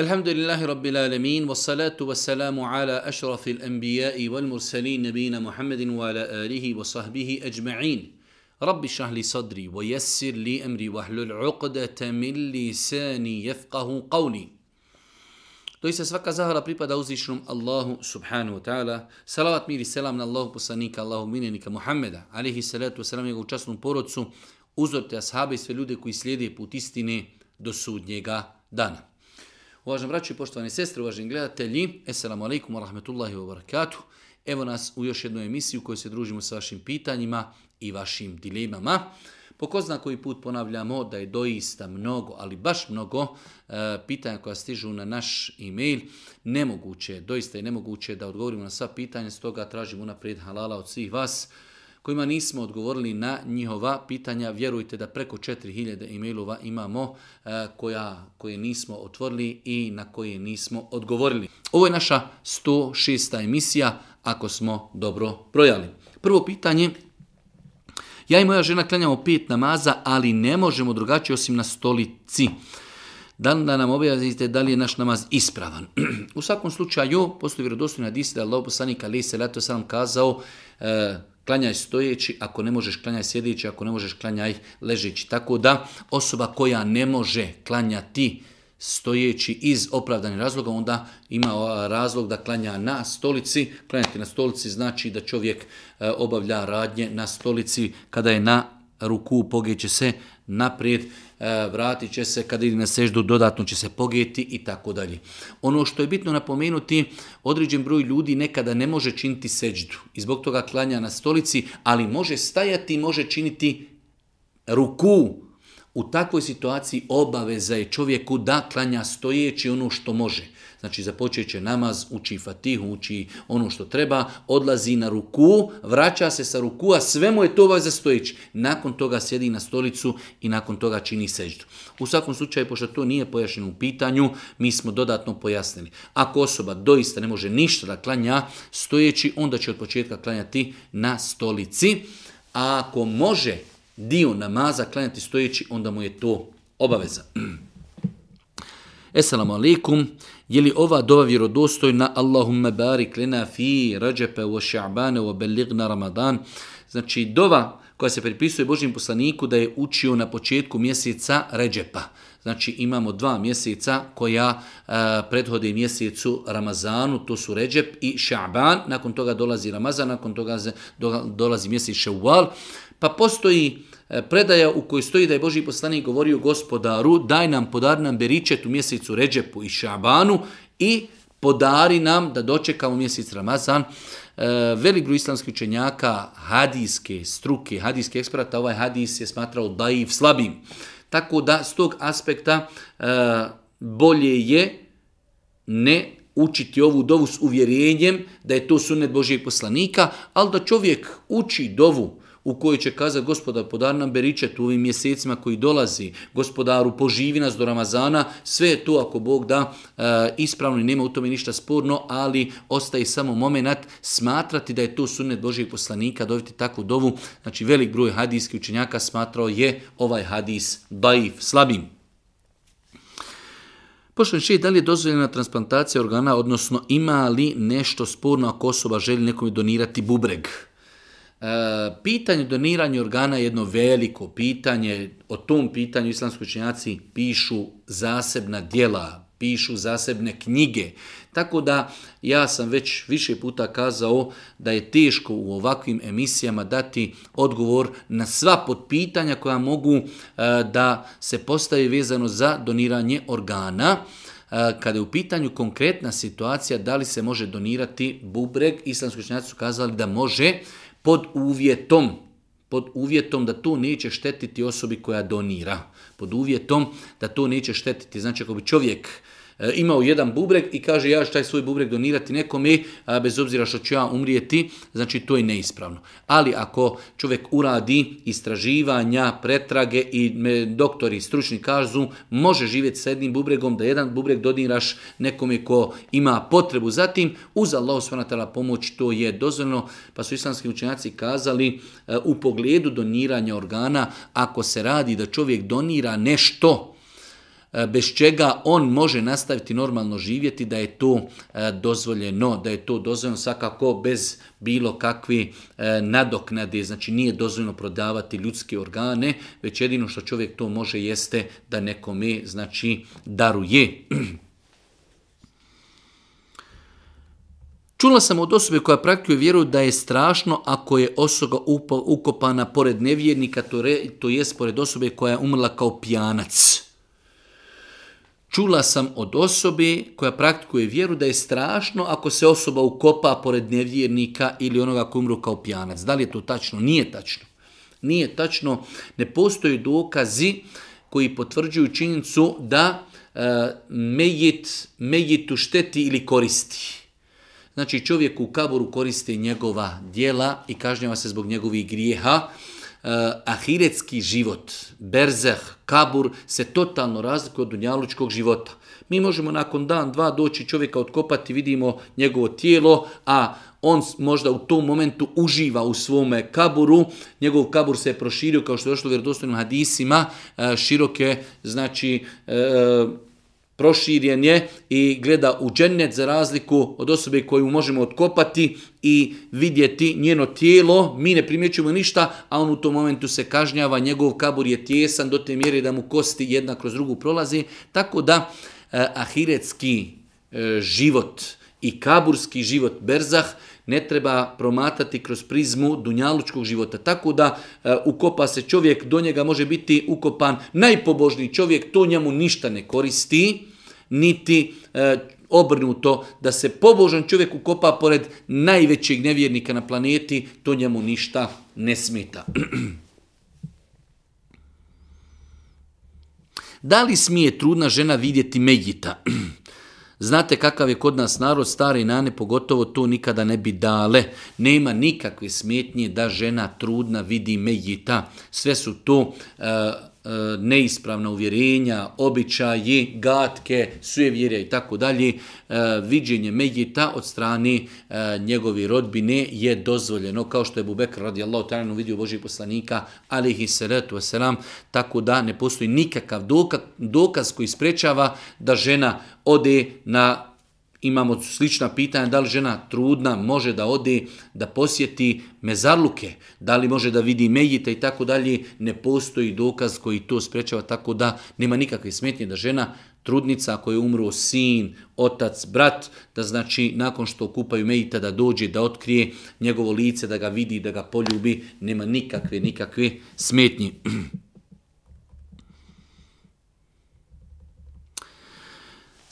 الحمد لله رب العالمين والصلاة والسلام على أشرف الأنبياء والمرسلين نبينا محمد وعلى آله وصحبه أجمعين رب اشرح لي صدري ويسر لي أمري واحلل عقدة من لساني يفقه قولي دويس سفك زهرة بريبا دوزي شرم الله سبحانه وتعالى سلامات ميري سلام الله بسانيك الله منينك محمد عليه الصلاة والسلام يقول جسم بورتسو uzor te ashabe i sve ljude koji slijede put istine do sudnjega dana. Uvažen braći, poštovani sestre, uvaženi gledatelji, Esselamu alaikum wa rahmetullahi wa barakatuh. Evo nas u još jednoj emisiji u kojoj se družimo sa vašim pitanjima i vašim dilemama. Po ko zna koji put ponavljamo da je doista mnogo, ali baš mnogo, e, pitanja koja stižu na naš e-mail, nemoguće, doista je nemoguće da odgovorimo na sva pitanja, stoga tražimo naprijed halala od svih vas, kojima nismo odgovorili na njihova pitanja. Vjerujte da preko 4000 emailova imamo e, koja, koje nismo otvorili i na koje nismo odgovorili. Ovo je naša 106. emisija, ako smo dobro brojali. Prvo pitanje, ja i moja žena klanjamo pet namaza, ali ne možemo drugačije osim na stolici. Dan da nam objavite da li je naš namaz ispravan. u svakom slučaju, postoji vjerodostojna disi da je Allah poslanika Lise Lato Salam kazao, e, klanjaj stojeći, ako ne možeš klanjaj sjedeći, ako ne možeš klanjaj ležeći. Tako da osoba koja ne može klanjati stojeći iz opravdanih razloga, onda ima razlog da klanja na stolici. Klanjati na stolici znači da čovjek e, obavlja radnje na stolici kada je na ruku pogeće se naprijed. E, vratit će se kad ide na seždu, dodatno će se pogijeti i tako dalje. Ono što je bitno napomenuti, određen broj ljudi nekada ne može činiti seždu i zbog toga klanja na stolici, ali može stajati i može činiti ruku. U takvoj situaciji obaveza je čovjeku da klanja stojeći ono što može. Znači započeo će namaz, uči fatihu, uči ono što treba, odlazi na ruku, vraća se sa ruku, a sve mu je to ovaj zastojić. Nakon toga sjedi na stolicu i nakon toga čini seždu. U svakom slučaju, pošto to nije pojašnjeno u pitanju, mi smo dodatno pojasnili. Ako osoba doista ne može ništa da klanja stojeći, onda će od početka klanjati na stolici. A ako može dio namaza klanjati stojeći, onda mu je to obaveza. Esalamu alaikum je li ova dova vjerodostojna Allahumme barik lena fi rađepe wa ša'bane wa beligna ramadan znači dova koja se pripisuje Božim poslaniku da je učio na početku mjeseca Ređepa. Znači imamo dva mjeseca koja e, prethode mjesecu Ramazanu, to su Ređep i Šaban, nakon toga dolazi Ramazan, nakon toga dolazi mjesec Ševal, pa postoji E, predaja u kojoj stoji da je Boži poslanik govorio gospodaru, daj nam, podari nam beričet u mjesecu Ređepu i Šabanu i podari nam da dočekamo mjesec Ramazan. E, velik gru islamskih učenjaka hadijske struke, hadijske eksperata, ovaj hadijs je smatrao daiv slabim. Tako da s tog aspekta e, bolje je ne učiti ovu dovu s uvjerenjem da je to sunet Božijeg poslanika, ali da čovjek uči dovu u kojoj će kazati gospodar podar nam beričet u ovim mjesecima koji dolazi, gospodaru poživi nas do Ramazana, sve je to ako Bog da e, ispravno i nema u tome ništa sporno, ali ostaje samo moment smatrati da je to sunet Božijeg poslanika, dobiti takvu dovu, znači velik broj hadijskih učenjaka smatrao je ovaj hadis baif, slabim. Poštovani šeji, da li je dozvoljena transplantacija organa, odnosno ima li nešto sporno ako osoba želi nekom donirati bubreg? E, pitanje doniranja organa je jedno veliko pitanje. O tom pitanju islamski učenjaci pišu zasebna dijela, pišu zasebne knjige. Tako da ja sam već više puta kazao da je teško u ovakvim emisijama dati odgovor na sva podpitanja koja mogu e, da se postavi vezano za doniranje organa. E, kada je u pitanju konkretna situacija da li se može donirati bubreg, islamski učenjaci su kazali da može, pod uvjetom pod uvjetom da to neće štetiti osobi koja donira pod uvjetom da to neće štetiti znači ako bi čovjek uh, E, imao jedan bubreg i kaže ja ću taj svoj bubreg donirati nekome bez obzira što ću ja umrijeti, znači to je neispravno. Ali ako čovjek uradi istraživanja, pretrage i doktori stručni kažu može živjeti s jednim bubregom da jedan bubreg doniraš nekome ko ima potrebu. Zatim uz Allah s.w.t. pomoć to je dozvoljno pa su islamski učenjaci kazali e, u pogledu doniranja organa ako se radi da čovjek donira nešto E, bez čega on može nastaviti normalno živjeti, da je to e, dozvoljeno, da je to dozvoljeno svakako bez bilo kakvi e, nadoknade, znači nije dozvoljeno prodavati ljudske organe, već jedino što čovjek to može jeste da nekome znači, daruje. Čula sam od osobe koja praktikuje vjeru da je strašno ako je osoba upo, ukopana pored nevjernika, to, re, to jest pored osobe koja je umrla kao pijanac. Pijanac. Čula sam od osobe koja praktikuje vjeru da je strašno ako se osoba ukopa pored nevjernika ili onoga koji umru kao pijanac. Da li je to tačno? Nije tačno. Nije tačno. Ne postoji dokazi koji potvrđuju činjenicu da e, mejit, mejitu šteti ili koristi. Znači čovjek u kaboru koriste njegova dijela i kažnjava se zbog njegovih grijeha uh, ahiretski život, berzeh, kabur, se totalno razlikuje od dunjalučkog života. Mi možemo nakon dan, dva doći čovjeka otkopati, vidimo njegovo tijelo, a on možda u tom momentu uživa u svome kaburu, njegov kabur se je proširio, kao što je došlo u vjerodostojnim hadisima, uh, široke, znači, uh, proširjen je i gleda u džennet za razliku od osobe koju možemo otkopati i vidjeti njeno tijelo. Mi ne primjećujemo ništa, a on u tom momentu se kažnjava, njegov kabur je tjesan do te mjere da mu kosti jedna kroz drugu prolazi. Tako da eh, ahiretski eh, život i kaburski život Berzah ne treba promatati kroz prizmu dunjalučkog života. Tako da e, ukopa se čovjek, do njega može biti ukopan najpobožniji čovjek, to njemu ništa ne koristi niti e, obrnuto da se pobožan čovjek ukopa pored najvećeg nevjernika na planeti, to njemu ništa ne smeta. da li smije trudna žena vidjeti Megita? Znate kakav je kod nas narod, stare nane, pogotovo to nikada ne bi dale. Nema nikakve smetnje da žena trudna vidi Megita. Sve su to... E, E, neispravna uvjerenja, običaji, gatke, sujevjerja i tako dalje, e, viđenje Mejita od strane e, njegovi rodbine je dozvoljeno, kao što je Bubekr radijallahu ta'anu vidio Božih poslanika, alihi salatu wasalam, tako da ne postoji nikakav dokaz koji sprečava da žena ode na imamo slična pitanja, da li žena trudna može da ode da posjeti mezarluke, da li može da vidi mejita i tako dalje, ne postoji dokaz koji to sprečava, tako da nema nikakve smetnje da žena trudnica koja je umro sin, otac, brat, da znači nakon što okupaju mejita da dođe, da otkrije njegovo lice, da ga vidi, da ga poljubi, nema nikakve, nikakve smetnje.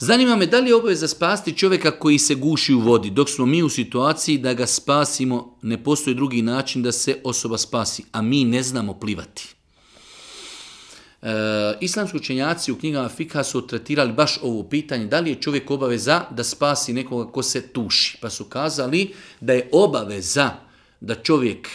Zanima me da li je obaveza spasti čovjeka koji se guši u vodi, dok smo mi u situaciji da ga spasimo, ne postoji drugi način da se osoba spasi, a mi ne znamo plivati. E, islamski učenjaci u knjigama Fikha su tretirali baš ovo pitanje, da li je čovjek obaveza da spasi nekoga ko se tuši, pa su kazali da je obaveza da čovjek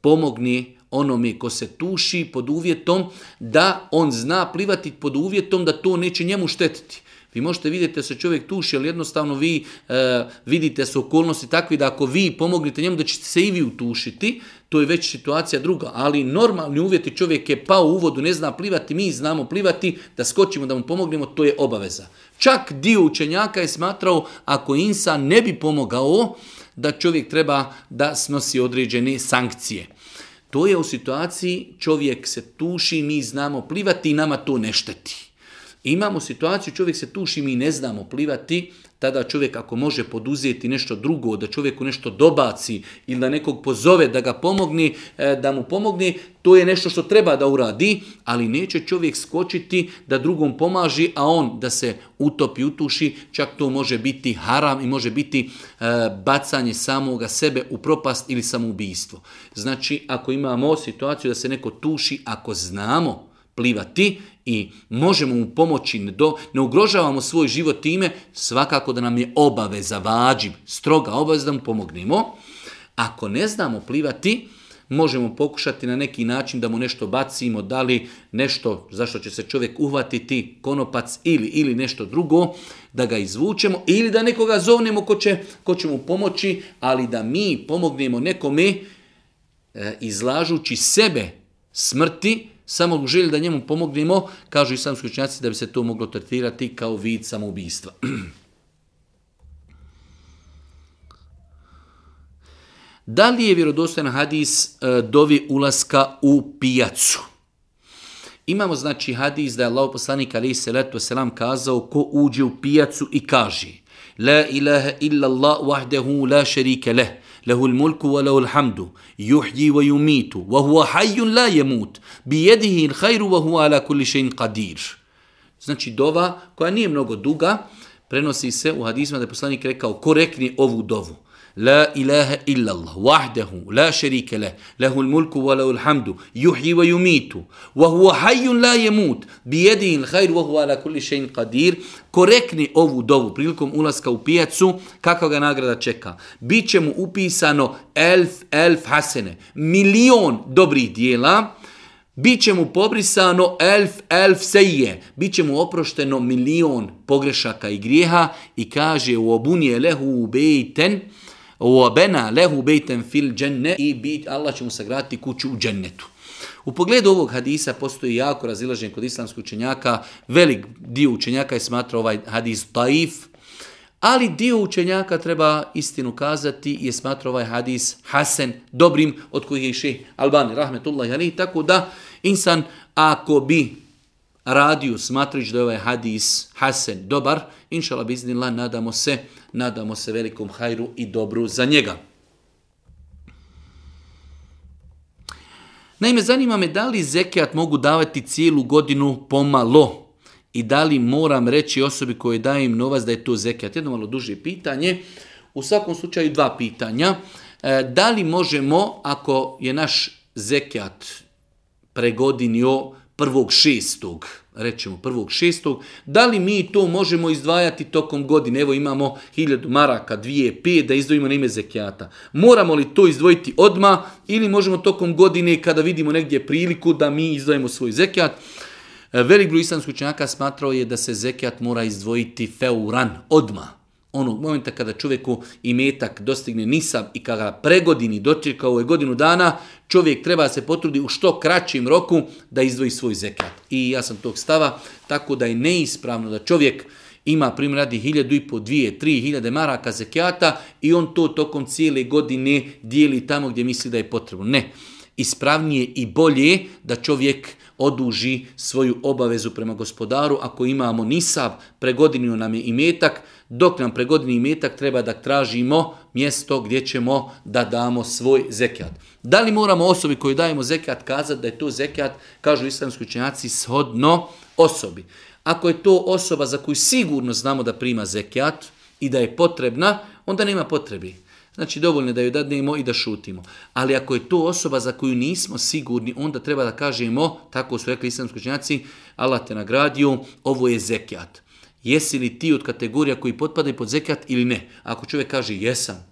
pomogni onome ko se tuši pod uvjetom da on zna plivati pod uvjetom da to neće njemu štetiti. Vi možete vidjeti se čovjek tuši, ali jednostavno vi e, vidite se okolnosti takvi da ako vi pomognite njemu da ćete se i vi utušiti, to je već situacija druga. Ali normalni uvjeti čovjek je pao u vodu, ne zna plivati, mi znamo plivati, da skočimo da mu pomognemo, to je obaveza. Čak dio učenjaka je smatrao ako insa ne bi pomogao da čovjek treba da snosi određene sankcije. To je u situaciji čovjek se tuši, mi znamo plivati i nama to ne šteti imamo situaciju, čovjek se tuši, mi ne znamo plivati, tada čovjek ako može poduzeti nešto drugo, da čovjeku nešto dobaci ili da nekog pozove da ga pomogni, e, da mu pomogni, to je nešto što treba da uradi, ali neće čovjek skočiti da drugom pomaži, a on da se utopi, utuši, čak to može biti haram i može biti e, bacanje samoga sebe u propast ili samoubistvo. Znači, ako imamo situaciju da se neko tuši, ako znamo plivati i možemo mu pomoći, ne, do, ne ugrožavamo svoj život time, svakako da nam je obaveza, vađim, stroga obaveza da mu pomognemo. Ako ne znamo plivati, možemo pokušati na neki način da mu nešto bacimo, da li nešto zašto će se čovjek uhvatiti, konopac ili ili nešto drugo, da ga izvučemo ili da nekoga zovnemo ko će, ko će mu pomoći, ali da mi pomognemo nekome e, izlažući sebe smrti, samo u želji da njemu pomognemo, kažu islamski učenjaci, da bi se to moglo tretirati kao vid samoubistva. Da li je vjerodostojan hadis e, dovi ulaska u pijacu? Imamo znači hadis da je Allah poslanik ali se leto selam kazao ko uđe u pijacu i kaže La ilaha illa Allah wahdehu la šerike leh. له الملك وله الحمد يحيي ويميت وهو حي لا يموت بيده الخير وهو على كل شيء قدير znači dova koja nije mnogo duga prenosi se u hadisima da je poslanik rekao ko rekne ovu dovu لا إله إلا الله وحده لا شريك له له الملك وله الحمد يحيي ويميت وهو حي لا يموت بيده الخير وهو على كل شيء قدير korekni ovu dovu prilikom ulaska u pijacu, kako ga nagrada čeka. Biće mu upisano elf, elf hasene, milion dobrih dijela, Biće mu pobrisano elf, elf seije. Biće mu oprošteno milion pogrešaka i grijeha i kaže u obunje lehu u bejten, وَبَنَا لَهُ بَيْتًا فِي الْجَنَّةِ I bit, Allah će mu sagrati kuću u džennetu. U pogledu ovog hadisa postoji jako razilažen kod islamskih učenjaka. Velik dio učenjaka je smatra ovaj hadis taif, ali dio učenjaka treba istinu kazati je smatra ovaj hadis hasen, dobrim, od kojih je i šeh Albani, rahmetullahi alihi. Tako da, insan, ako bi radiju smatrići da je ovaj hadis Hasen dobar, inšala biznila, nadamo se, nadamo se velikom hajru i dobru za njega. Naime, zanima me da li zekijat mogu davati cijelu godinu pomalo i da li moram reći osobi koje dajem novac da je to zekijat. Jedno malo duže pitanje, u svakom slučaju dva pitanja. E, da li možemo, ako je naš zekijat pregodinio prvog šestog, rećemo prvog šestog, da li mi to možemo izdvajati tokom godine? Evo imamo hiljadu maraka, dvije, pet, da izdvojimo na ime zekijata. Moramo li to izdvojiti odma ili možemo tokom godine kada vidimo negdje priliku da mi izdvojimo svoj zekijat? E, velik broj islamskućenjaka smatrao je da se zekijat mora izdvojiti feuran, odmah onog momenta kada čovjeku imetak dostigne nisab i kada pregodini dočeka ovoj godinu dana, čovjek treba se potrudi u što kraćim roku da izdvoji svoj zekat. I ja sam tog stava, tako da je neispravno da čovjek ima prim radi 1000 i po 2 3 hiljade maraka zekijata i on to tokom cijele godine dijeli tamo gdje misli da je potrebno. Ne, ispravnije i bolje da čovjek oduži svoju obavezu prema gospodaru. Ako imamo nisab, pregodinio nam je i metak, dok nam pregodini metak treba da tražimo mjesto gdje ćemo da damo svoj zekijat. Da li moramo osobi koju dajemo zekijat kazati da je to zekijat, kažu islamski učenjaci, shodno osobi. Ako je to osoba za koju sigurno znamo da prima zekijat i da je potrebna, onda nema potrebi. Znači, dovoljno da joj dadnemo i da šutimo. Ali ako je to osoba za koju nismo sigurni, onda treba da kažemo, tako su rekli islamski učenjaci, Allah te nagradio, ovo je zekijat jesi li ti od kategorija koji potpadaju pod zekijat ili ne. Ako čovjek kaže jesam,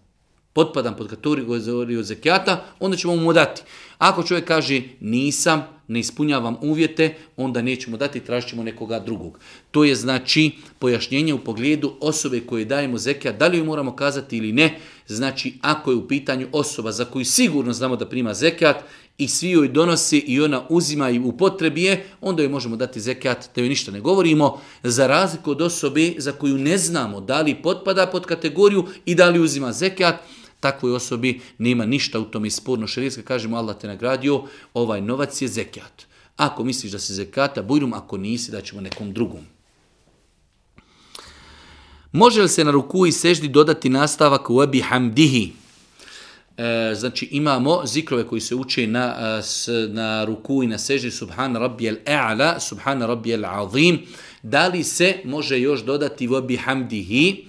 potpadam pod kategoriju zekijata, onda ćemo mu dati. Ako čovjek kaže nisam, ne ispunjavam uvjete, onda nećemo dati, tražit ćemo nekoga drugog. To je znači pojašnjenje u pogledu osobe koje dajemo zekija, da li ju moramo kazati ili ne, znači ako je u pitanju osoba za koju sigurno znamo da prima zekijat i svi joj donose i ona uzima i upotrebi je, onda joj možemo dati zekat te joj ništa ne govorimo, za razliku od osobe za koju ne znamo da li potpada pod kategoriju i da li uzima zekat, takvoj osobi nema ništa u tome sporno šarijetska, kažemo Allah te nagradio, ovaj novac je zekat. Ako misliš da si zekata, bujrum, ako nisi, da ćemo nekom drugom. Može li se na ruku i seždi dodati nastavak u Ebi Hamdihi? E, znači imamo zikrove koji se uče na, e, s, na ruku i na seži Subhan Rabijel E'la, Subhan Rabijel Azim, da li se može još dodati vobi hamdihi,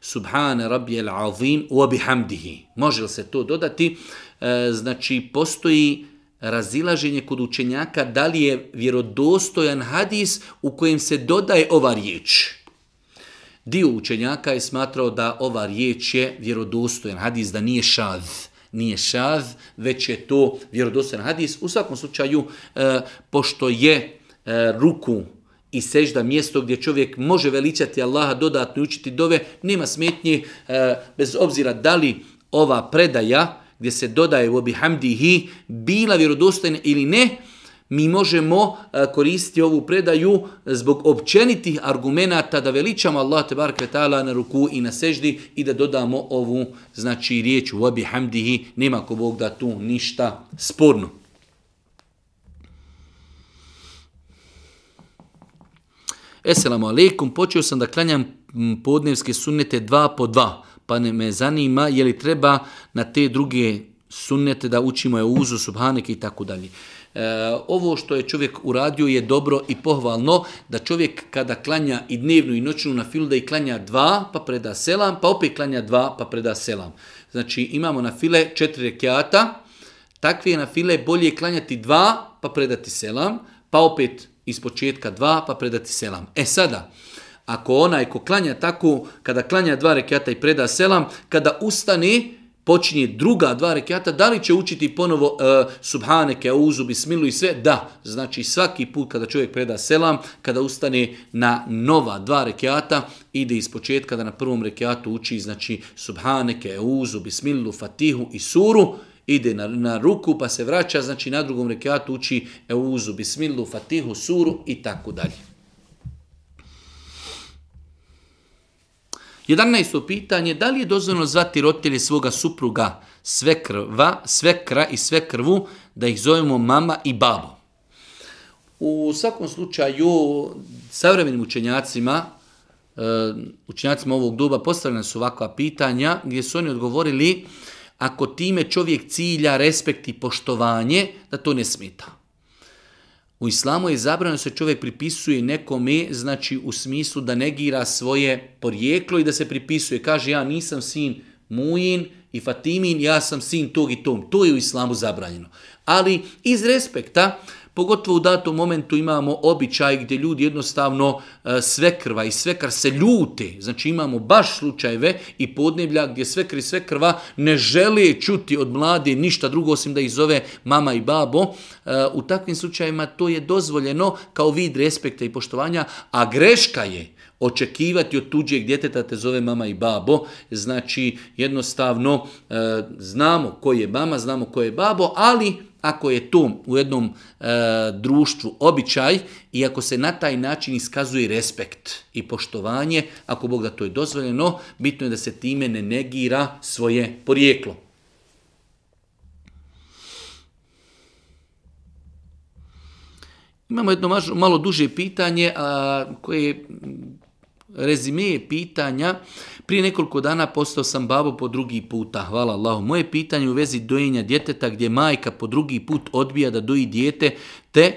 Subhan Rabijel Azim, vobi hamdihi. Može li se to dodati? E, znači postoji razilaženje kod učenjaka da li je vjerodostojan hadis u kojem se dodaje ova riječ. Dio učenjaka je smatrao da ova riječ je vjerodostojan hadis, da nije šadz nije šaz, već je to vjerodostan hadis. U svakom slučaju, e, pošto je e, ruku i sežda mjesto gdje čovjek može veličati Allaha dodatno i učiti dove, nema smetnje, e, bez obzira da li ova predaja gdje se dodaje u obihamdihi bila vjerodostajna ili ne, mi možemo e, koristiti ovu predaju zbog općenitih argumenata da veličamo Allah te barek taala na ruku i na sejdi i da dodamo ovu znači riječ wa bihamdihi nema ko bog da tu ništa sporno Esselamu alaikum, počeo sam da klanjam podnevske sunnete dva po dva, pa ne me zanima je li treba na te druge sunnete da učimo je uzu, subhaneke i tako dalje. E, ovo što je čovjek uradio je dobro i pohvalno da čovjek kada klanja i dnevnu i noćnu na filu da i klanja dva pa preda selam, pa opet klanja dva pa preda selam. Znači imamo na file četiri rekiata, takvi je na file bolje klanjati dva pa predati selam, pa opet iz početka dva pa predati selam. E sada, ako onaj ko klanja tako, kada klanja dva rekiata i preda selam, kada ustane, počinje druga dva rekiata, da li će učiti ponovo e, subhaneke, auzu, bismilu i sve? Da. Znači svaki put kada čovjek preda selam, kada ustane na nova dva rekiata, ide iz početka da na prvom rekiatu uči znači, subhaneke, auzu, bismilu, fatihu i suru, ide na, na ruku pa se vraća, znači na drugom rekiatu uči auzu, bismilu, fatihu, suru i tako dalje. 11. pitanje, da li je dozvoljeno zvati roditelje svoga supruga svekrva, svekra i svekrvu, da ih zovemo mama i babo? U svakom slučaju, savremenim učenjacima, eh, učenjacima ovog duba, postavljene su ovakva pitanja, gdje su oni odgovorili, ako time čovjek cilja respekt i poštovanje, da to ne smeta. U islamu je zabrano se čovjek pripisuje nekome, znači u smislu da negira svoje porijeklo i da se pripisuje. Kaže ja nisam sin Mujin i Fatimin, ja sam sin tog i tom. To je u islamu zabranjeno. Ali iz respekta, uh, Pogotovo u datom momentu imamo običaj gdje ljudi jednostavno e, svekrva i svekar se ljute. Znači imamo baš slučajeve i podneblja gdje svekr i svekrva ne žele čuti od mlade ništa drugo osim da ih zove mama i babo. E, u takvim slučajima to je dozvoljeno kao vid respekta i poštovanja, a greška je očekivati od tuđeg djeteta te zove mama i babo, znači jednostavno e, znamo ko je mama, znamo ko je babo, ali ako je to u jednom e, društvu običaj i ako se na taj način iskazuje respekt i poštovanje, ako Bog da to je dozvoljeno, bitno je da se time ne negira svoje porijeklo. Imamo jedno malo duže pitanje a, koje rezime pitanja. Pri nekoliko dana postao sam babo po drugi puta. Hvala Allahu. Moje pitanje u vezi dojenja djeteta gdje majka po drugi put odbija da doji dijete te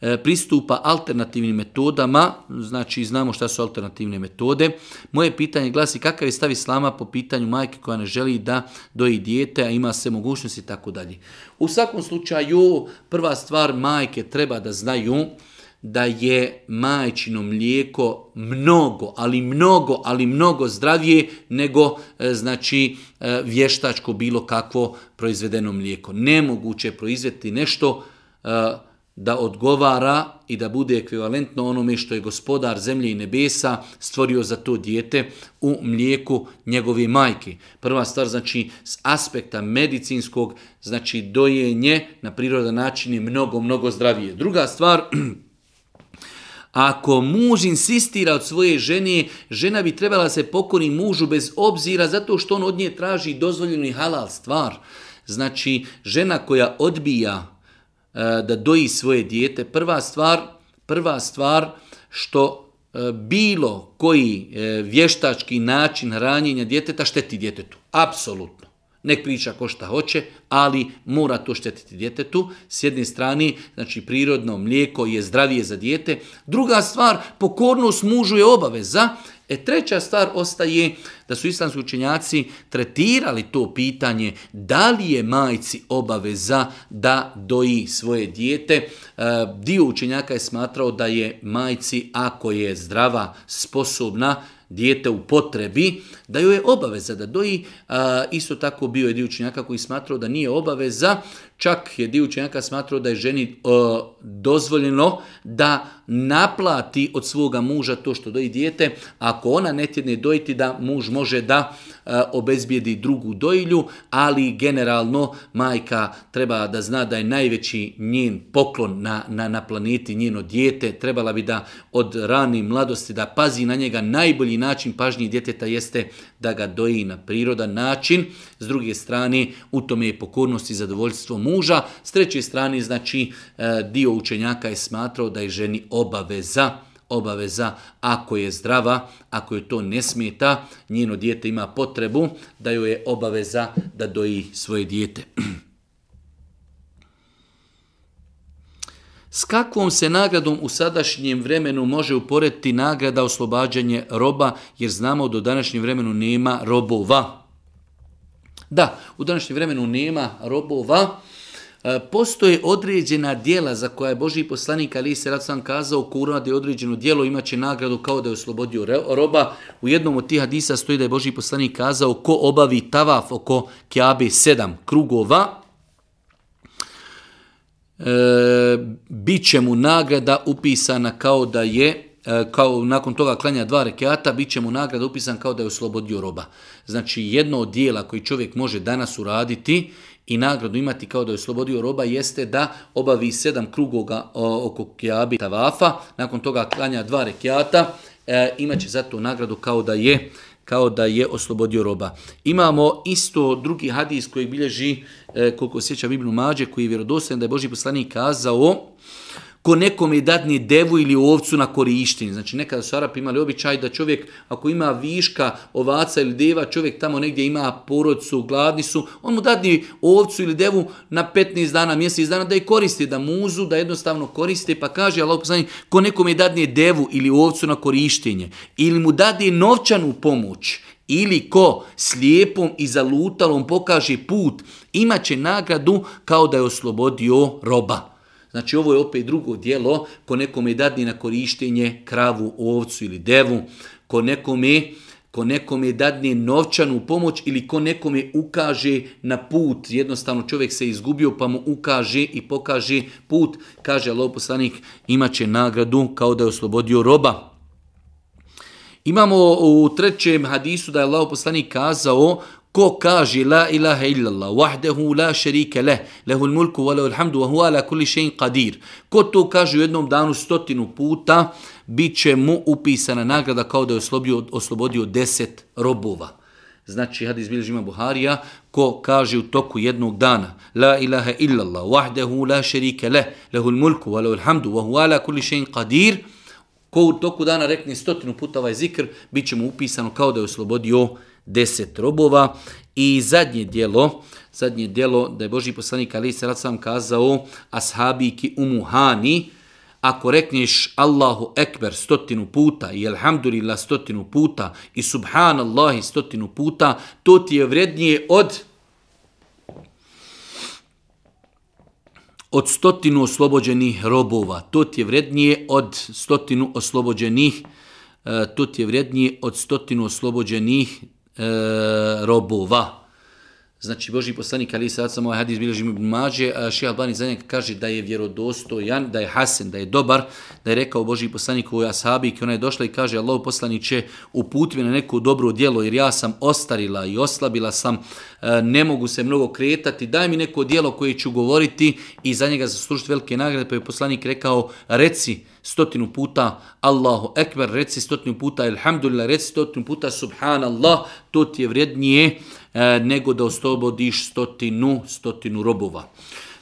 e, pristupa alternativnim metodama, znači znamo šta su alternativne metode. Moje pitanje glasi kakav je stav islama po pitanju majke koja ne želi da doji dijete, a ima se mogućnosti i tako dalje. U svakom slučaju, prva stvar majke treba da znaju, da je majčino mlijeko mnogo, ali mnogo, ali mnogo zdravije nego e, znači e, vještačko bilo kakvo proizvedeno mlijeko. Nemoguće je proizvjeti nešto e, da odgovara i da bude ekvivalentno onome što je gospodar zemlje i nebesa stvorio za to dijete u mlijeku njegove majke. Prva stvar, znači, s aspekta medicinskog, znači, dojenje na prirodan način je mnogo, mnogo zdravije. Druga stvar, Ako muž insistira od svoje žene, žena bi trebala se pokoni mužu bez obzira zato što on od nje traži dozvoljeni halal stvar. Znači, žena koja odbija e, da doji svoje dijete, prva stvar, prva stvar što e, bilo koji e, vještački način hranjenja djeteta šteti djetetu. Apsolutno nek priča ko šta hoće, ali mora to štetiti djetetu. S jedne strane, znači prirodno mlijeko je zdravije za djete. Druga stvar, pokornost mužu je obaveza. E treća stvar ostaje da su islamski učenjaci tretirali to pitanje da li je majci obaveza da doji svoje dijete. E, dio učenjaka je smatrao da je majci, ako je zdrava, sposobna, dijete u potrebi, da joj je obaveza da doji. Uh, isto tako bio je dio učinjaka koji smatrao da nije obaveza, Čak je dio učenjaka smatrao da je ženi e, dozvoljeno da naplati od svoga muža to što doji dijete, ako ona ne tjedne dojiti da muž može da e, obezbijedi drugu dojilju, ali generalno majka treba da zna da je najveći njen poklon na, na, na planeti, njeno dijete, trebala bi da od rane mladosti da pazi na njega najbolji način pažnje djeteta jeste da ga doji na prirodan način, s druge strane u tome je pokornost i zadovoljstvo muža. S treće strane, znači, e, dio učenjaka je smatrao da je ženi obaveza obaveza ako je zdrava, ako je to ne smeta, njeno dijete ima potrebu da joj je obaveza da doji svoje dijete. S kakvom se nagradom u sadašnjem vremenu može uporediti nagrada oslobađanje roba, jer znamo do današnjem vremenu nema robova? Da, u današnjem vremenu nema robova, E, postoje određena dijela za koja je Boži poslanik Ali se rad sam kazao ko uradi određeno dijelo imaće nagradu kao da je oslobodio roba. U jednom od tih hadisa stoji da je Boži poslanik kazao ko obavi tavaf oko Kjabe 7 krugova e, bit će mu nagrada upisana kao da je e, kao nakon toga klanja dva rekiata, bit će mu nagrada upisan kao da je oslobodio roba. Znači jedno od dijela koji čovjek može danas uraditi i nagradu imati kao da je oslobodio roba jeste da obavi sedam krugoga oko kjabi tavafa, nakon toga klanja dva rekiata, e, imaće za tu nagradu kao da je kao da je oslobodio roba. Imamo isto drugi hadis koji bilježi, e, koliko osjeća Biblju Mađe, koji je vjerodostan da je Boži poslanik kazao, ko nekome dadni devu ili ovcu na korištenje. Znači nekada su Arapi imali običaj da čovjek ako ima viška ovaca ili deva, čovjek tamo negdje ima porodcu, gladni su, on mu dadni ovcu ili devu na 15 dana, mjesec dana da je koristi, da muzu, da jednostavno koriste, pa kaže Allah poslani, ko nekome dadni devu ili ovcu na korištenje ili mu dadi novčanu pomoć, ili ko slijepom i zalutalom pokaže put, imaće nagradu kao da je oslobodio roba. Znači ovo je opet drugo dijelo ko nekome dadi na korištenje kravu, ovcu ili devu, ko nekome ko nekome dadne novčanu pomoć ili ko nekome ukaže na put, jednostavno čovjek se izgubio pa mu ukaže i pokaže put, kaže Aloposlanik, imaće nagradu kao da je oslobodio roba. Imamo u trećem hadisu da je Aloposlanik kazao ko kaže la ilaha illallah wahdehu la sharika leh lehul mulku wa lehul hamdu wa huwa ala kulli shayin qadir ko to kaže u jednom danu stotinu puta biće mu upisana nagrada kao da je oslobio, oslobodio deset robova znači hadis bilježi ima Buharija ko kaže u toku jednog dana la ilaha illallah wahdehu la sharika leh lehul mulku wa lehul hamdu wa huwa ala kulli shayin qadir ko u toku dana rekne stotinu puta ovaj zikr, bit će mu upisano kao da je oslobodio deset robova. I zadnje dijelo, zadnje dijelo da je Boži poslanik Ali Salat sam kazao Ashabiki umuhani, ako rekneš Allahu Ekber stotinu puta i Elhamdulillah stotinu puta i Subhanallahi stotinu puta, to ti je vrednije od od stotinu oslobođenih robova. To ti je vrednije od stotinu oslobođenih eh, to ti je vrednije od stotinu oslobođenih E, robova Znači, Boži poslanik, ali sad sam ovaj hadis biloži Ibn Mađe, Šiha Albani za njega kaže da je vjerodostojan, da je hasen, da je dobar, da je rekao Boži poslanik ovoj ashabi, ki ona je došla i kaže, Allah poslaniće uputi me na neko dobro dijelo, jer ja sam ostarila i oslabila sam, e, ne mogu se mnogo kretati, daj mi neko dijelo koje ću govoriti i za njega zaslušiti velike nagrade, pa je poslanik rekao, reci, stotinu puta Allahu Ekber, reci stotinu puta Elhamdulillah, reci stotinu puta Subhanallah, to ti je vrednije uh, E, nego da oslobodiš stotinu, stotinu robova.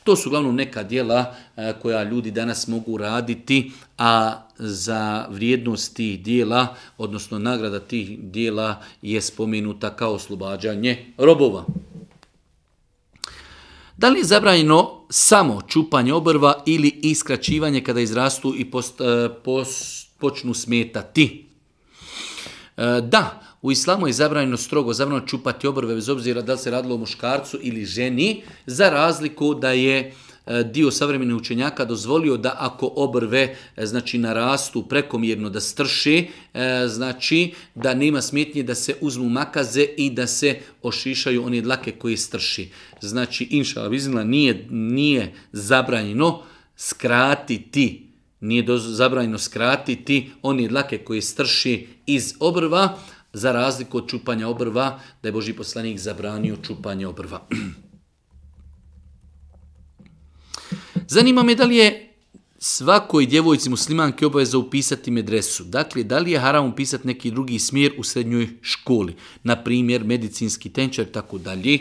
To su uglavnom neka dijela e, koja ljudi danas mogu raditi, a za vrijednost tih dijela, odnosno nagrada tih dijela, je spomenuta kao oslobađanje robova. Da li je zabranjeno samo čupanje obrva ili iskraćivanje kada izrastu i post, e, post, počnu smetati? Da, U islamu je zabranjeno strogo, zabranjeno čupati obrve bez obzira da se radilo o muškarcu ili ženi, za razliku da je e, dio savremene učenjaka dozvolio da ako obrve e, znači narastu prekomjerno da strši, e, znači da nema smjetnje da se uzmu makaze i da se ošišaju one dlake koje strši. Znači, inša vizina, nije, nije zabranjeno skratiti nije dozvoljeno zabranjeno skratiti one dlake koje strši iz obrva, za razliku od čupanja obrva, da je Boži poslanik zabranio čupanje obrva. Zanima me da li je svakoj djevojci muslimanke obaveza upisati medresu. Dakle, da li je haram upisati neki drugi smjer u srednjoj školi, na primjer medicinski tenčar, tako dalje.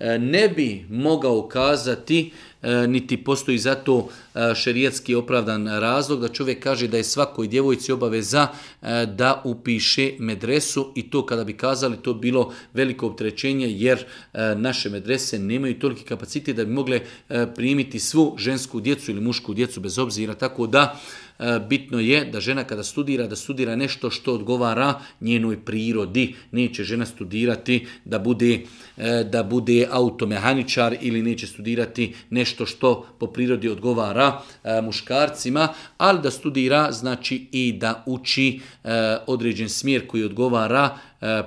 E, ne bi mogao kazati e, niti postoji zato e, šerijatski opravdan razlog da čovjek kaže da je svakoj djevojci obaveza da upiše medresu i to kada bi kazali to bilo veliko optrećenje jer naše medrese nemaju toliki kapacite da bi mogle primiti svu žensku djecu ili mušku djecu bez obzira tako da bitno je da žena kada studira da studira nešto što odgovara njenoj prirodi neće žena studirati da bude uh, E, da bude automehaničar ili neće studirati nešto što po prirodi odgovara e, muškarcima, ali da studira znači i da uči e, određen smjer koji odgovara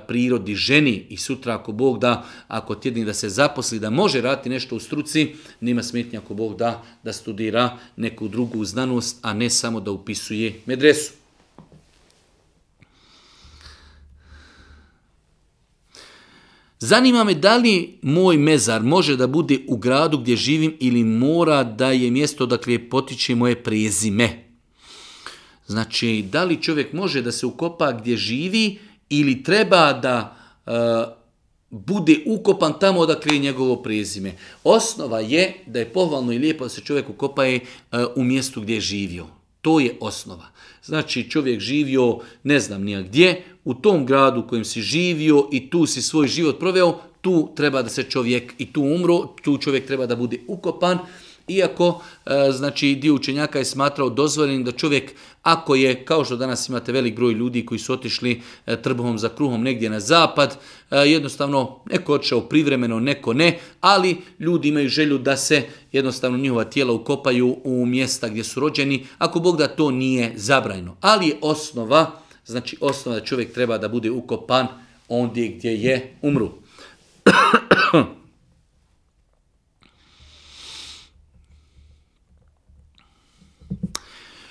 prirodi ženi i sutra ako Bog da, ako tjedni da se zaposli, da može raditi nešto u struci, nima smetnja ako Bog da, da studira neku drugu znanost, a ne samo da upisuje medresu. Zanima me da li moj mezar može da bude u gradu gdje živim ili mora da je mjesto odakle potiče moje prezime. Znači, da li čovjek može da se ukopa gdje živi ili treba da uh, bude ukopan tamo odakle je njegovo prezime. Osnova je da je pohvalno i lijepo da se čovjek ukopaje uh, u mjestu gdje je živio. To je osnova. Znači čovjek živio ne znam nija gdje, u tom gradu u kojem si živio i tu si svoj život proveo, tu treba da se čovjek i tu umro, tu čovjek treba da bude ukopan, iako e, znači dio učenjaka je smatrao dozvoljenim da čovjek uh, Ako je, kao što danas imate velik broj ljudi koji su otišli e, trbuhom za kruhom negdje na zapad, e, jednostavno neko odšao privremeno, neko ne, ali ljudi imaju želju da se jednostavno njihova tijela ukopaju u mjesta gdje su rođeni, ako Bog da to nije zabrajno. Ali je osnova, znači osnova da čovjek treba da bude ukopan ondje gdje je umru.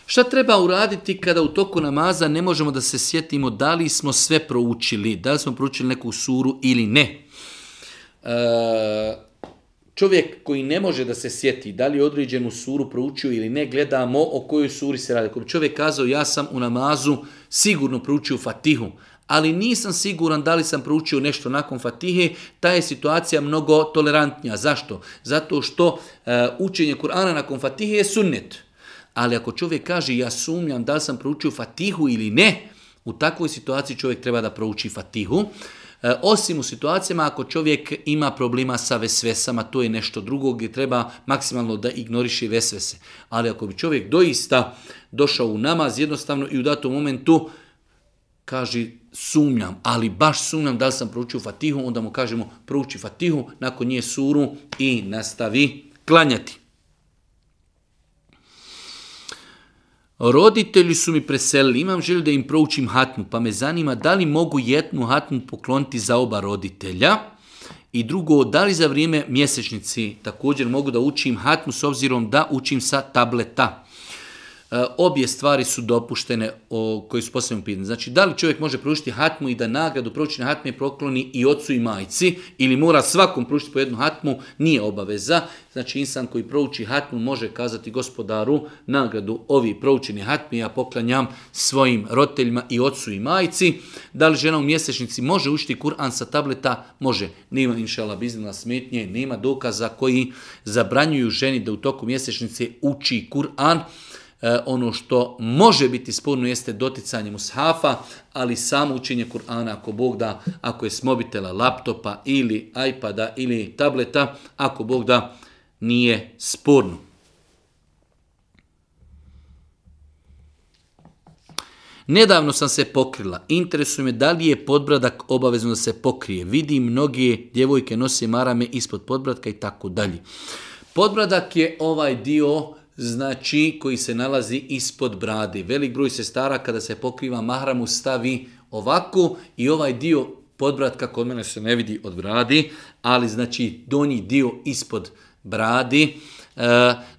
Šta treba uraditi kada u toku namaza ne možemo da se sjetimo da li smo sve proučili, da li smo proučili neku suru ili ne? E, čovjek koji ne može da se sjeti da li je određenu suru proučio ili ne, gledamo o kojoj suri se radi. Kako čovjek kazao ja sam u namazu sigurno proučio fatihu, ali nisam siguran da li sam proučio nešto nakon Fatihe, ta je situacija mnogo tolerantnija. Zašto? Zato što e, učenje Kur'ana nakon Fatihe je sunnet. Ali ako čovjek kaže ja sumljam da sam proučio fatihu ili ne, u takvoj situaciji čovjek treba da prouči fatihu. E, osim u situacijama ako čovjek ima problema sa vesvesama, to je nešto drugo gdje treba maksimalno da ignoriši vesvese. Ali ako bi čovjek doista došao u namaz jednostavno i u datom momentu kaže sumnjam, ali baš sumnjam da li sam proučio fatihu, onda mu kažemo prouči fatihu, nakon nje suru i nastavi klanjati. Roditelji su mi preselili, imam želju da im proučim hatmu, pa me zanima da li mogu jednu hatmu pokloniti za oba roditelja. I drugo, da li za vrijeme mjesečnici također mogu da učim hatmu s obzirom da učim sa tableta. Eh, obje stvari su dopuštene o, koje su posebno pitanje. Znači, da li čovjek može pružiti hatmu i da nagradu pručine hatme prokloni i ocu i majci, ili mora svakom pružiti po jednu hatmu, nije obaveza. Znači, insan koji prouči hatmu može kazati gospodaru nagradu ovi proučeni hatmi, ja poklanjam svojim roteljima i ocu i majci. Da li žena u mjesečnici može učiti Kur'an sa tableta? Može. Nema inšala biznila smetnje, nema dokaza koji zabranjuju ženi da u toku mjesečnice uči Kur'an. E, ono što može biti spurno jeste doticanje mushafa, ali samo učenje Kur'ana ako Bog da, ako je smobitela laptopa ili iPada ili tableta, ako Bog da, nije spurno. Nedavno sam se pokrila. Interesuje me da li je podbradak obavezno da se pokrije. Vidi mnoge djevojke nose marame ispod podbradka i tako dalje. Podbradak je ovaj dio znači koji se nalazi ispod brade. Velik broj se stara kada se pokriva mahramu stavi ovako i ovaj dio podbratka kod mene se ne vidi od brade, ali znači donji dio ispod brade. E,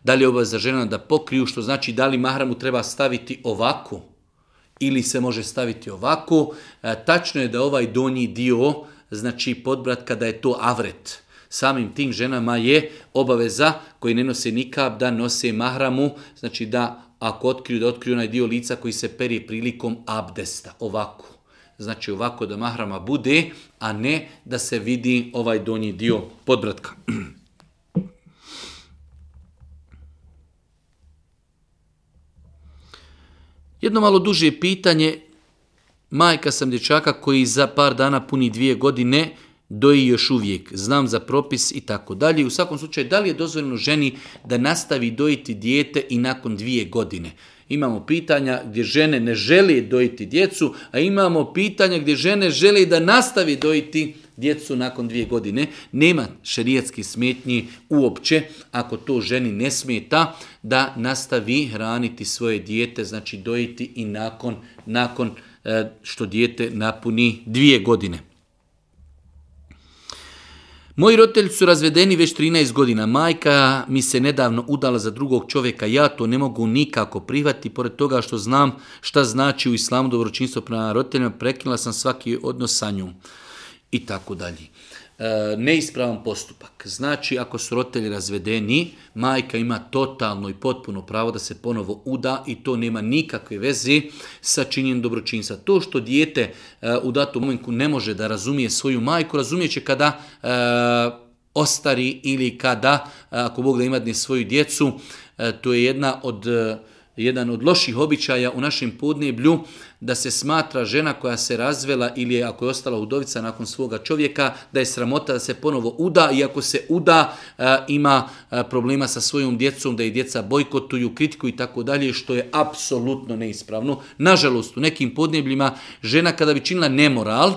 da li je obaveza žena da pokriju, što znači da li mahramu treba staviti ovako ili se može staviti ovako. E, tačno je da ovaj donji dio, znači podbratka, da je to avret. E, samim tim ženama je obaveza koji ne nose nikab da nose mahramu, znači da ako otkriju, da otkriju onaj dio lica koji se peri prilikom abdesta, ovako. Znači ovako da mahrama bude, a ne da se vidi ovaj donji dio podbratka. Jedno malo duže pitanje, majka sam dječaka koji za par dana puni dvije godine, doji još uvijek, znam za propis i tako dalje. U svakom slučaju, da li je dozvoljeno ženi da nastavi dojiti dijete i nakon dvije godine? Imamo pitanja gdje žene ne žele dojiti djecu, a imamo pitanja gdje žene žele da nastavi dojiti djecu nakon dvije godine. Nema šerijetski smetnji uopće ako to ženi ne smeta da nastavi hraniti svoje dijete, znači dojiti i nakon, nakon e, što dijete napuni dvije godine. Moji roditelji su razvedeni već 13 godina. Majka mi se nedavno udala za drugog čovjeka. Ja to ne mogu nikako privati. Pored toga što znam šta znači u islamu dobročinstvo prema roditeljima, prekinula sam svaki odnos sa njom. I tako dalje. E, neispravan postupak. Znači, ako su roditelji razvedeni, majka ima totalno i potpuno pravo da se ponovo uda i to nema nikakve veze sa činjen dobročinstva. To što dijete e, u datom momentu ne može da razumije svoju majku, razumijeće kada e, ostari ili kada, ako Bog da ima dne svoju djecu, to je jedna od jedan od loših običaja u našem podneblju da se smatra žena koja se razvela ili je, ako je ostala udovica nakon svoga čovjeka, da je sramota da se ponovo uda i ako se uda e, ima e, problema sa svojom djecom, da i djeca bojkotuju, kritiku i tako dalje, što je apsolutno neispravno. Nažalost, u nekim podnebljima žena kada bi činila nemoral,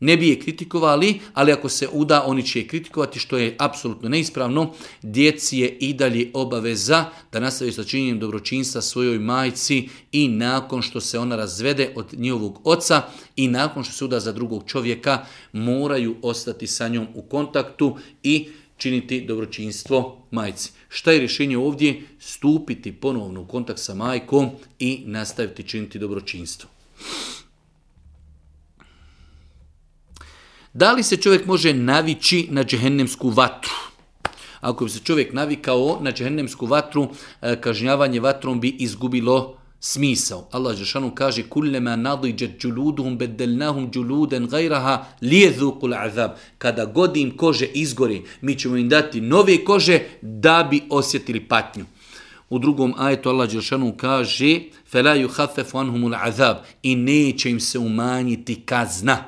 ne bi je kritikovali, ali ako se uda, oni će je kritikovati, što je apsolutno neispravno. Djeci je i dalje obaveza da nastavi sa činjenjem dobročinstva svojoj majci i nakon što se ona razvede od njihovog oca i nakon što se uda za drugog čovjeka, moraju ostati sa njom u kontaktu i činiti dobročinstvo majci. Šta je rješenje ovdje? Stupiti ponovno u kontakt sa majkom i nastaviti činiti dobročinstvo. Hvala. Da li se čovjek može navići na džehennemsku vatru? Ako bi se čovjek navikao na džehennemsku vatru, e, kažnjavanje vatrom bi izgubilo smisao. Allah džeshanu kaže: "Kullama nadijat juluduhum badalnahum juludan ghayraha liyadhuqul azab." Kada godim kože izgori, mi ćemo im dati nove kože da bi osjetili patnju. U drugom ajetu Allah džeshanu kaže: "Fala yukhaffafu anhumul azab." I neće im se umanjiti kazna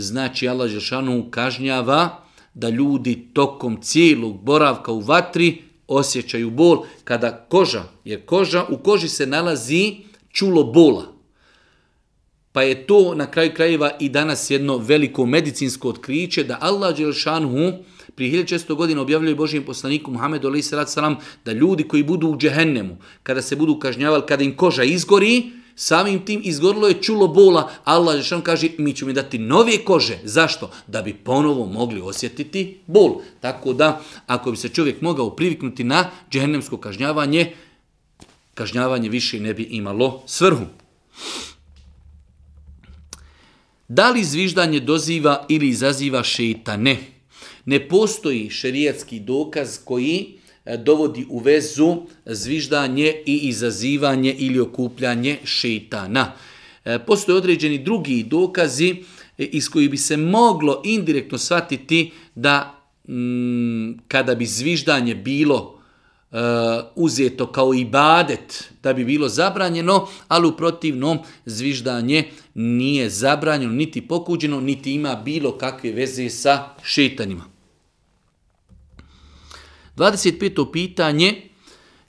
znači Allah Žešanu kažnjava da ljudi tokom cijelog boravka u vatri osjećaju bol kada koža, jer koža, u koži se nalazi čulo bola. Pa je to na kraju krajeva i danas jedno veliko medicinsko otkriće da Allah Đelšanhu pri 1600 godina objavljaju Božijem poslaniku Muhammedu alaih sallam da ljudi koji budu u džehennemu, kada se budu kažnjavali, kada im koža izgori, samim tim izgorilo je čulo bola, Allah Žešan kaže, mi ću mi dati nove kože. Zašto? Da bi ponovo mogli osjetiti bol. Tako da, ako bi se čovjek mogao priviknuti na džehennemsko kažnjavanje, kažnjavanje više ne bi imalo svrhu. Da li zviždanje doziva ili izaziva šeitane? Ne postoji šerijatski dokaz koji E, dovodi u vezu zviždanje i izazivanje ili okupljanje šeitana. E, postoje određeni drugi dokazi e, iz koji bi se moglo indirektno shvatiti da mm, kada bi zviždanje bilo uzeto kao ibadet, da bi bilo zabranjeno, ali u protivnom zviždanje nije zabranjeno, niti pokuđeno, niti ima bilo kakve veze sa šeitanima. 25. pitanje,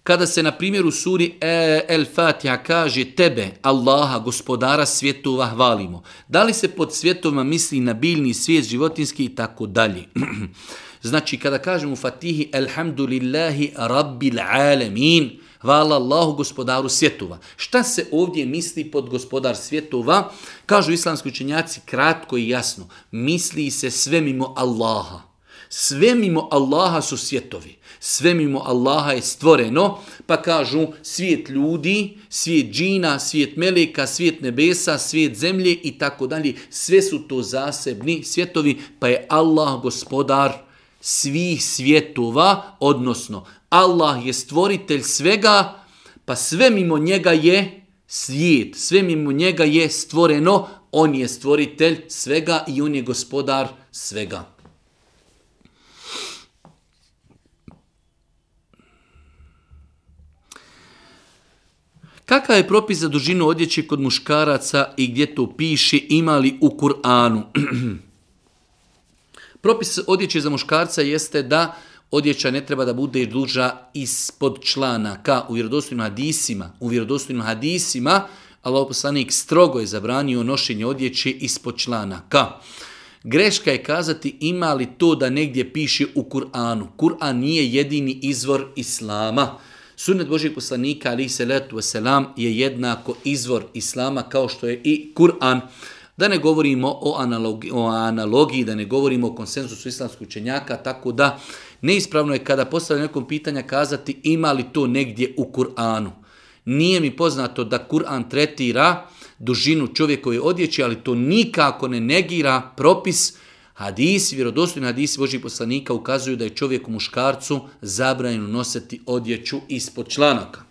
kada se na primjeru suri e, El Fatiha kaže tebe, Allaha, gospodara svjetova, hvalimo. Da li se pod svjetovima misli na biljni svijet, životinski i tako dalje? Znači, kada kažemo u Fatihi, Elhamdulillahi, Rabbil Alemin, Hvala Allahu gospodaru svjetova. Šta se ovdje misli pod gospodar svjetova? Kažu islamski učenjaci kratko i jasno. Misli se sve mimo Allaha. Sve mimo Allaha su svjetovi. Sve mimo Allaha je stvoreno, pa kažu svijet ljudi, svijet džina, svijet meleka, svijet nebesa, svijet zemlje i tako dalje. Sve su to zasebni svjetovi, pa je Allah gospodar svih svjetova, odnosno Allah je stvoritelj svega, pa sve mimo njega je svijet, sve mimo njega je stvoreno, on je stvoritelj svega i on je gospodar svega. Kakav je propis za dužinu odjeće kod muškaraca i gdje to piše imali u Kur'anu? propis odjeće za muškarca jeste da odjeća ne treba da bude duža ispod člana, ka u vjerodostojnim hadisima. U vjerodostojnim hadisima Allah poslanik strogo je zabranio nošenje odjeće ispod člana, ka. Greška je kazati ima li to da negdje piše u Kur'anu. Kur'an nije jedini izvor Islama. Sunnet Božijeg poslanika ali se letu selam je jednako izvor islama kao što je i Kur'an. Da ne govorimo o analogiji, o analogiji, da ne govorimo o konsensusu islamskih učenjaka, tako da neispravno je kada postavljaju nekom pitanja kazati ima li to negdje u Kur'anu. Nije mi poznato da Kur'an tretira dužinu čovjekove odjeće, ali to nikako ne negira propis koji Hadisi, vjerodostojni hadisi Božih poslanika ukazuju da je čovjeku muškarcu zabranjeno nositi odjeću ispod članaka.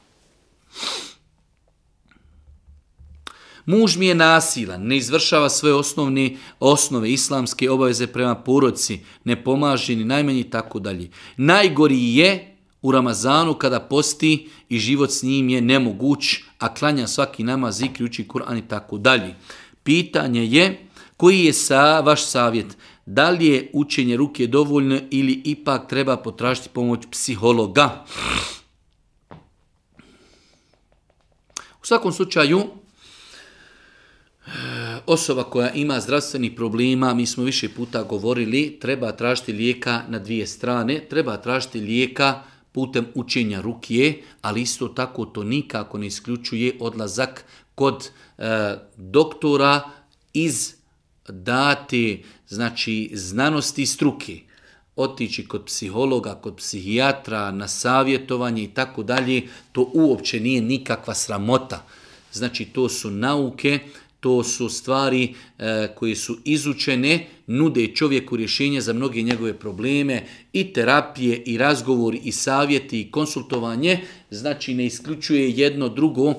Muž mi je nasilan, ne izvršava svoje osnovne osnove islamske obaveze prema poroci, ne pomaži ni najmanji tako dalje. Najgori je u Ramazanu kada posti i život s njim je nemoguć, a klanja svaki namaz, zikri, uči, kur'an i tako dalje. Pitanje je koji je sa, vaš savjet? da li je učenje ruke dovoljno ili ipak treba potražiti pomoć psihologa. U svakom slučaju, osoba koja ima zdravstveni problema, mi smo više puta govorili, treba tražiti lijeka na dvije strane, treba tražiti lijeka putem učenja ruke, ali isto tako to nikako ne isključuje odlazak kod e, doktora iz date znači znanosti i struke, otići kod psihologa, kod psihijatra, na savjetovanje i tako dalje, to uopće nije nikakva sramota. Znači to su nauke, to su stvari e, koje su izučene, nude čovjeku rješenje za mnoge njegove probleme i terapije i razgovori i savjeti i konsultovanje, znači ne isključuje jedno drugo e,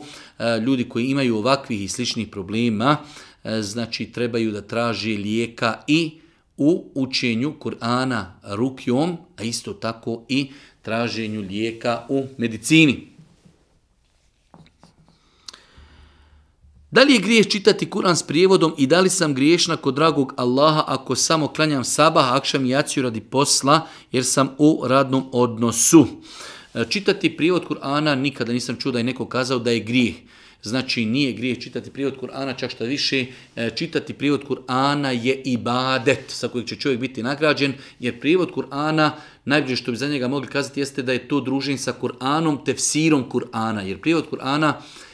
ljudi koji imaju ovakvih i sličnih problema, e, E, znači trebaju da traže lijeka i u učenju Kur'ana rukjom, a isto tako i traženju lijeka u medicini. Da li je griješ čitati Kur'an s prijevodom i da li sam griješna kod dragog Allaha ako samo klanjam sabah, akšam i jaciju radi posla jer sam u radnom odnosu? E, čitati prijevod Kur'ana nikada nisam čuo da je neko kazao da je grijeh. Znači, nije grijeh čitati prijevod Kur'ana, čak što više, e, čitati prijevod Kur'ana je ibadet sa kojeg će čovjek biti nagrađen, jer prijevod Kur'ana, najbolje što bi za njega mogli kazati, jeste da je to družen sa Kur'anom, tefsirom Kur'ana, jer prijevod Kur'ana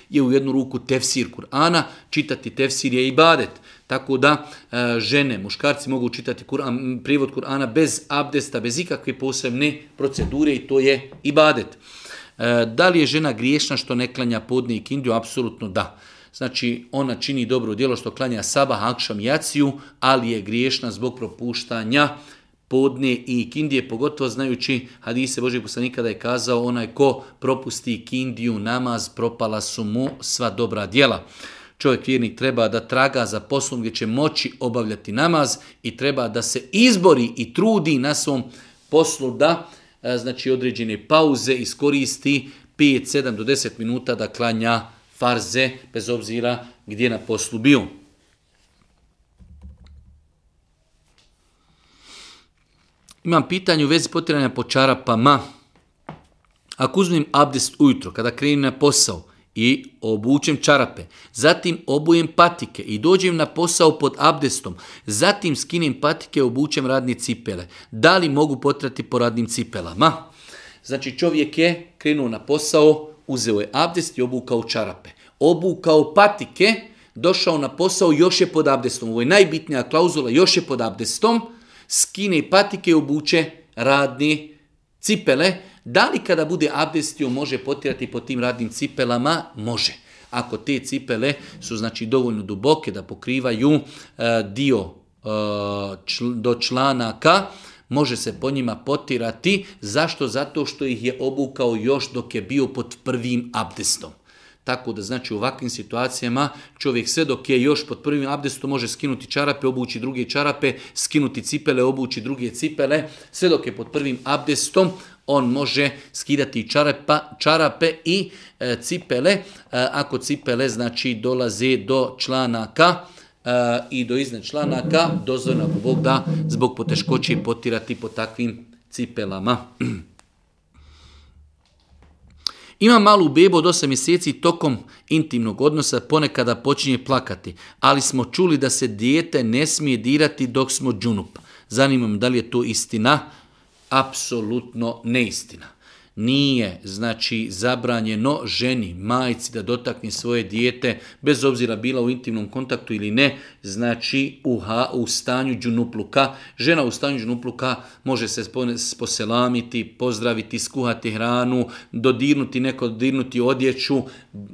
je u jednu ruku tefsir Kur'ana, čitati tefsir je ibadet. Tako da e, žene, muškarci mogu čitati Kur'an, prijevod Kur'ana bez abdesta, bez ikakve posebne procedure i to je ibadet. Ibadet. E, da li je žena griješna što ne klanja podne i kindiju? Apsolutno da. Znači, ona čini dobro djelo što klanja sabah, akšam, jaciju, ali je griješna zbog propuštanja podne i kindije, pogotovo znajući hadise Božeg poslanika da je kazao onaj ko propusti kindiju namaz, propala su mu sva dobra djela. Čovjek vjernik treba da traga za poslom gdje će moći obavljati namaz i treba da se izbori i trudi na svom poslu da... E, znači određene pauze iskoristi 5, 7 do 10 minuta da klanja farze bez obzira gdje na poslu bio. Imam pitanje u vezi potiranja po čarapama. Ako uzmem abdest ujutro kada krenim na posao, i obučem čarape, zatim obujem patike i dođem na posao pod abdestom, zatim skinem patike i obučem radni cipele. Da li mogu potrati po radnim cipelama? Znači čovjek je krenuo na posao, uzeo je abdest i obukao čarape. Obukao patike, došao na posao, još je pod abdestom. Ovo je najbitnija klauzula, još je pod abdestom, skine patike i obuče radni cipele, Da li kada bude abdestio može potirati po tim radnim cipelama? Može. Ako te cipele su znači dovoljno duboke da pokrivaju e, dio e, čl, do članaka, može se po njima potirati. Zašto? Zato što ih je obukao još dok je bio pod prvim abdestom. Tako da znači u ovakvim situacijama čovjek sve dok je još pod prvim abdestom može skinuti čarape, obući druge čarape, skinuti cipele, obući druge cipele, sve dok je pod prvim abdestom, on može skidati čarepa, čarape i e, cipele, e, ako cipele znači dolazi do članaka e, i do iznad članaka, dozvoljno ako Bog da zbog poteškoće potirati po takvim cipelama. Ima malu bebu od 8 mjeseci tokom intimnog odnosa ponekada počinje plakati, ali smo čuli da se dijete ne smije dirati dok smo džunup. Zanimam da li je to istina, apsolutno neistina. Nije, znači, zabranjeno ženi, majici da dotakne svoje dijete, bez obzira bila u intimnom kontaktu ili ne, znači u, ha, u stanju džunupluka. Žena u stanju džunupluka može se poselamiti, pozdraviti, skuhati hranu, dodirnuti neko, dodirnuti odjeću.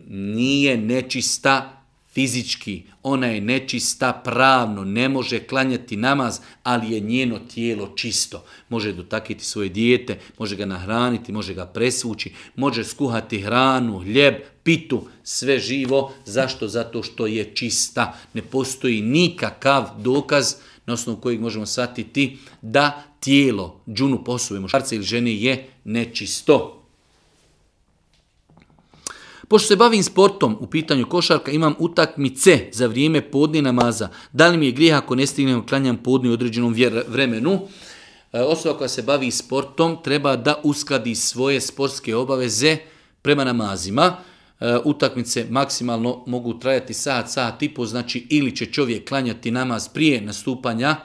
Nije nečista fizički, ona je nečista pravno, ne može klanjati namaz, ali je njeno tijelo čisto. Može dotakiti svoje dijete, može ga nahraniti, može ga presvući, može skuhati hranu, hljeb, pitu, sve živo. Zašto? Zato što je čista. Ne postoji nikakav dokaz na osnovu kojeg možemo shvatiti da tijelo, džunu posuve mušarca ili žene je nečisto. Pošto se bavim sportom, u pitanju košarka imam utakmice za vrijeme podnje namaza. Da li mi je grijeh ako ne stignem klanjam podnje u određenom vremenu? E, osoba koja se bavi sportom treba da uskladi svoje sportske obaveze prema namazima. E, utakmice maksimalno mogu trajati sat, sat i po, znači ili će čovjek klanjati namaz prije nastupanja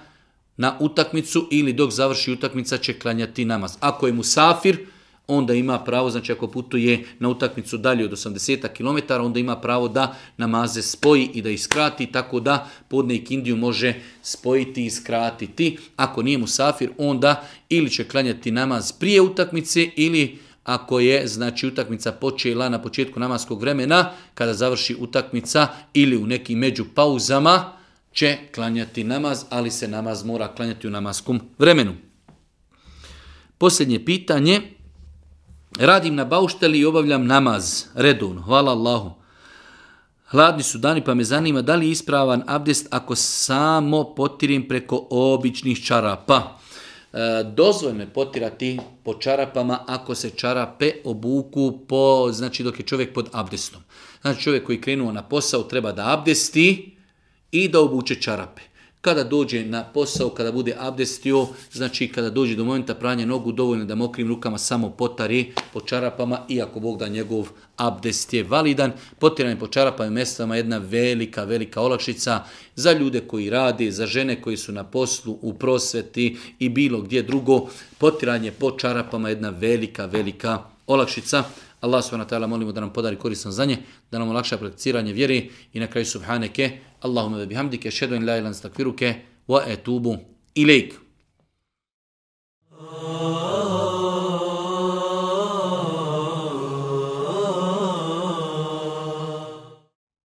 na utakmicu ili dok završi utakmica će klanjati namaz. Ako je mu safir, onda ima pravo, znači ako putuje na utakmicu dalje od 80 km, onda ima pravo da namaze spoji i da iskrati, tako da podne i kindiju može spojiti i iskratiti. Ako nije musafir, onda ili će klanjati namaz prije utakmice ili ako je znači utakmica počela na početku namaskog vremena, kada završi utakmica ili u nekim među pauzama, će klanjati namaz, ali se namaz mora klanjati u namaskom vremenu. Posljednje pitanje je Radim na baušteli i obavljam namaz, redovno, hvala Allahu. Hladni su dani pa me zanima da li je ispravan abdest ako samo potirim preko običnih čarapa. E, dozvoljno je potirati po čarapama ako se čarape obuku po, znači dok je čovjek pod abdestom. Znači čovjek koji krenuo na posao treba da abdesti i da obuče čarape kada dođe na posao, kada bude abdestio, znači kada dođe do momenta pranja nogu, dovoljno da mokrim rukama samo potari po čarapama, iako Bog da njegov abdest je validan. Potiranje po čarapama je mjestama jedna velika, velika olakšica za ljude koji rade, za žene koji su na poslu, u prosveti i bilo gdje drugo. Potiranje po čarapama je jedna velika, velika olakšica. Allah subhanahu wa ta'ala molimo da nam podari koristan za nje, da nam olakša prakticiranje vjeri i na kraju subhaneke, Allahumma bi hamdike, šedu in la ilan stakviruke, wa etubu ilik. Oh.